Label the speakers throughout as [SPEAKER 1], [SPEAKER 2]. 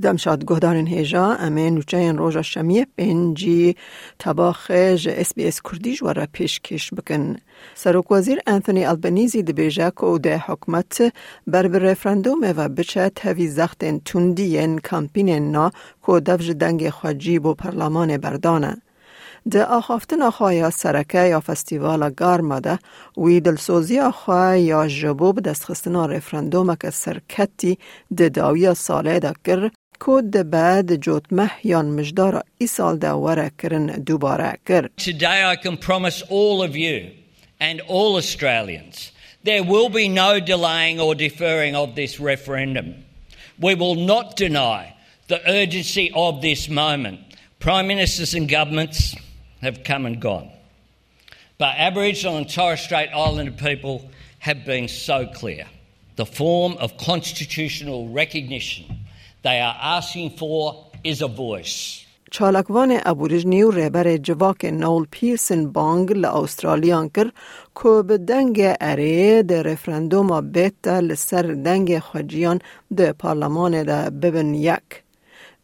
[SPEAKER 1] دمشاد گهدارن هیجا امه نوچه روژا شمیه پنجی تباخ ج اس بی اس کردیش و را پیش کش بکن. سروک وزیر انتونی البنیزی دی بیجا که ده حکمت بر بر رفرندوم و بچه تاوی زختن تندین کمپین نا که دفج دنگ خواجی بو پرلمان بردانه. ده آخافتن آخواه سرکه یا فستیوال گارما ده وی دلسوزی آخواه یا جبوب دستخستنا رفرندوم که سرکتی ده داوی ساله ده Today
[SPEAKER 2] I can promise all of you and all Australians there will be no delaying or deferring of this referendum. We will not deny the urgency of this moment. Prime ministers and governments have come and gone. But Aboriginal and Torres Strait Islander people have been so clear. The form of constitutional recognition they are asking for is a voice.
[SPEAKER 1] چالکوان ابوریجنی و رهبر جواک نول پیرسن بانگ ل کر که به دنگ اره ده رفرندوم بیتا لسر دنگ خجیان ده پارلمان ده ببن یک.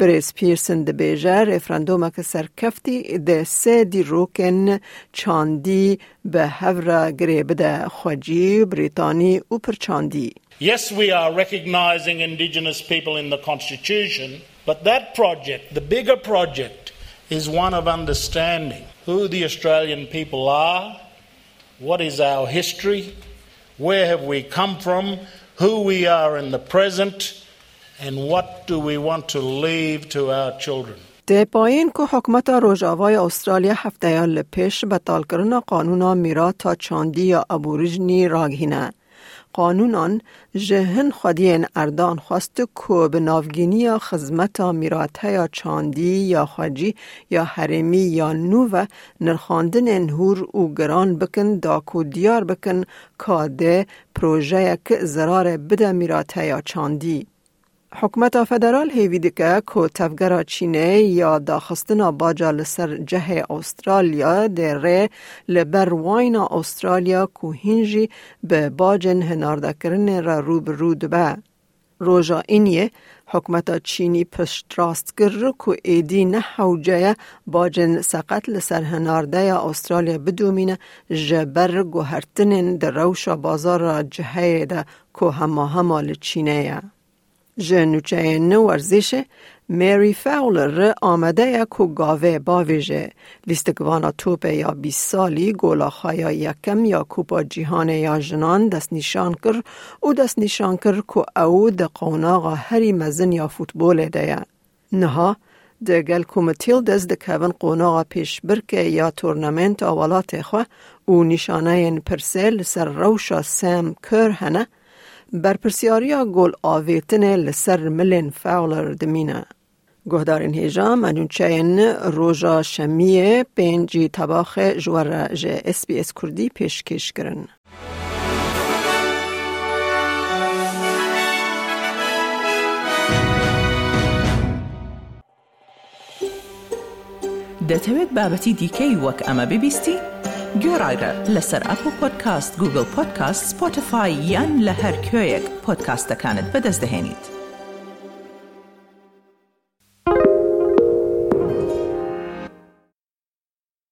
[SPEAKER 1] بریس پیرسن ده بیجه رفرندوم که سرکفتی ده سه دی روکن چاندی به هفره گریب ده خجی بریتانی و پرچاندی.
[SPEAKER 3] Yes, we are recognising Indigenous people in the Constitution, but that project, the bigger project, is one of understanding who the Australian people are, what is our history, where have we come from, who we are in the present, and what do we want to leave to our children.
[SPEAKER 1] ده پایین که حکمت روژاوای استرالیا هفته یا پیش بطال کردن قانون میرا تا چاندی یا ابوریجنی راگهینه. قانونان جهن خودین اردان خواست که به نافگینی خزمت میراته یا چاندی یا خواجی یا حرمی یا نو نرخاندن انهور او گران بکن دا کو دیار بکن کاده پروژه که زرار بده میراته یا چاندی. حکومت فدرال هیوی که تفگر چینه یا داخستنا باجا لسر جه استرالیا در لبر واین استرالیا که هنجی به باجن هنارده کرن را رو به رو دبه. روژا اینیه حکومت چینی پشت راست گر که ایدی نه حوجه باجن سقط لسر هنارده استرالیا بدومینه جبر گوهرتنین در روشا بازار جهه ده که همه همه چینه جنوچه نو ورزش مری فاولر آمده یک گاوه باویجه لیستگوانا توپ یا 20 سالی گولاخای یکم یا کوپا جیهان یا جنان دست نشان کر او دست نشان کر که او ده قوناغا هری مزن یا فوتبول ده نها ده گل کومتیل دست ده کون قوناغا پیش برکه یا تورنمنت آوالات خواه او نشانه پرسل سر روشا سم کر هنه برپرسیاریا گل آویتن لسر ملین فاولر دمینه. گهدارین هیجا منون چین روژا شمیه پنجی تباخ جوار جه اس بی اس کردی پیشکش کرن.
[SPEAKER 4] دەتەوێت بابەتی دیکەی وەک ئەمە ببیستی؟ گۆڕایرە لەسەر ئەپ و پۆدکاست گوگل پۆدکاست سپۆتفاای یان لە هەر کوێیەک پۆدکاستەکانت بەدەستدەێنیت.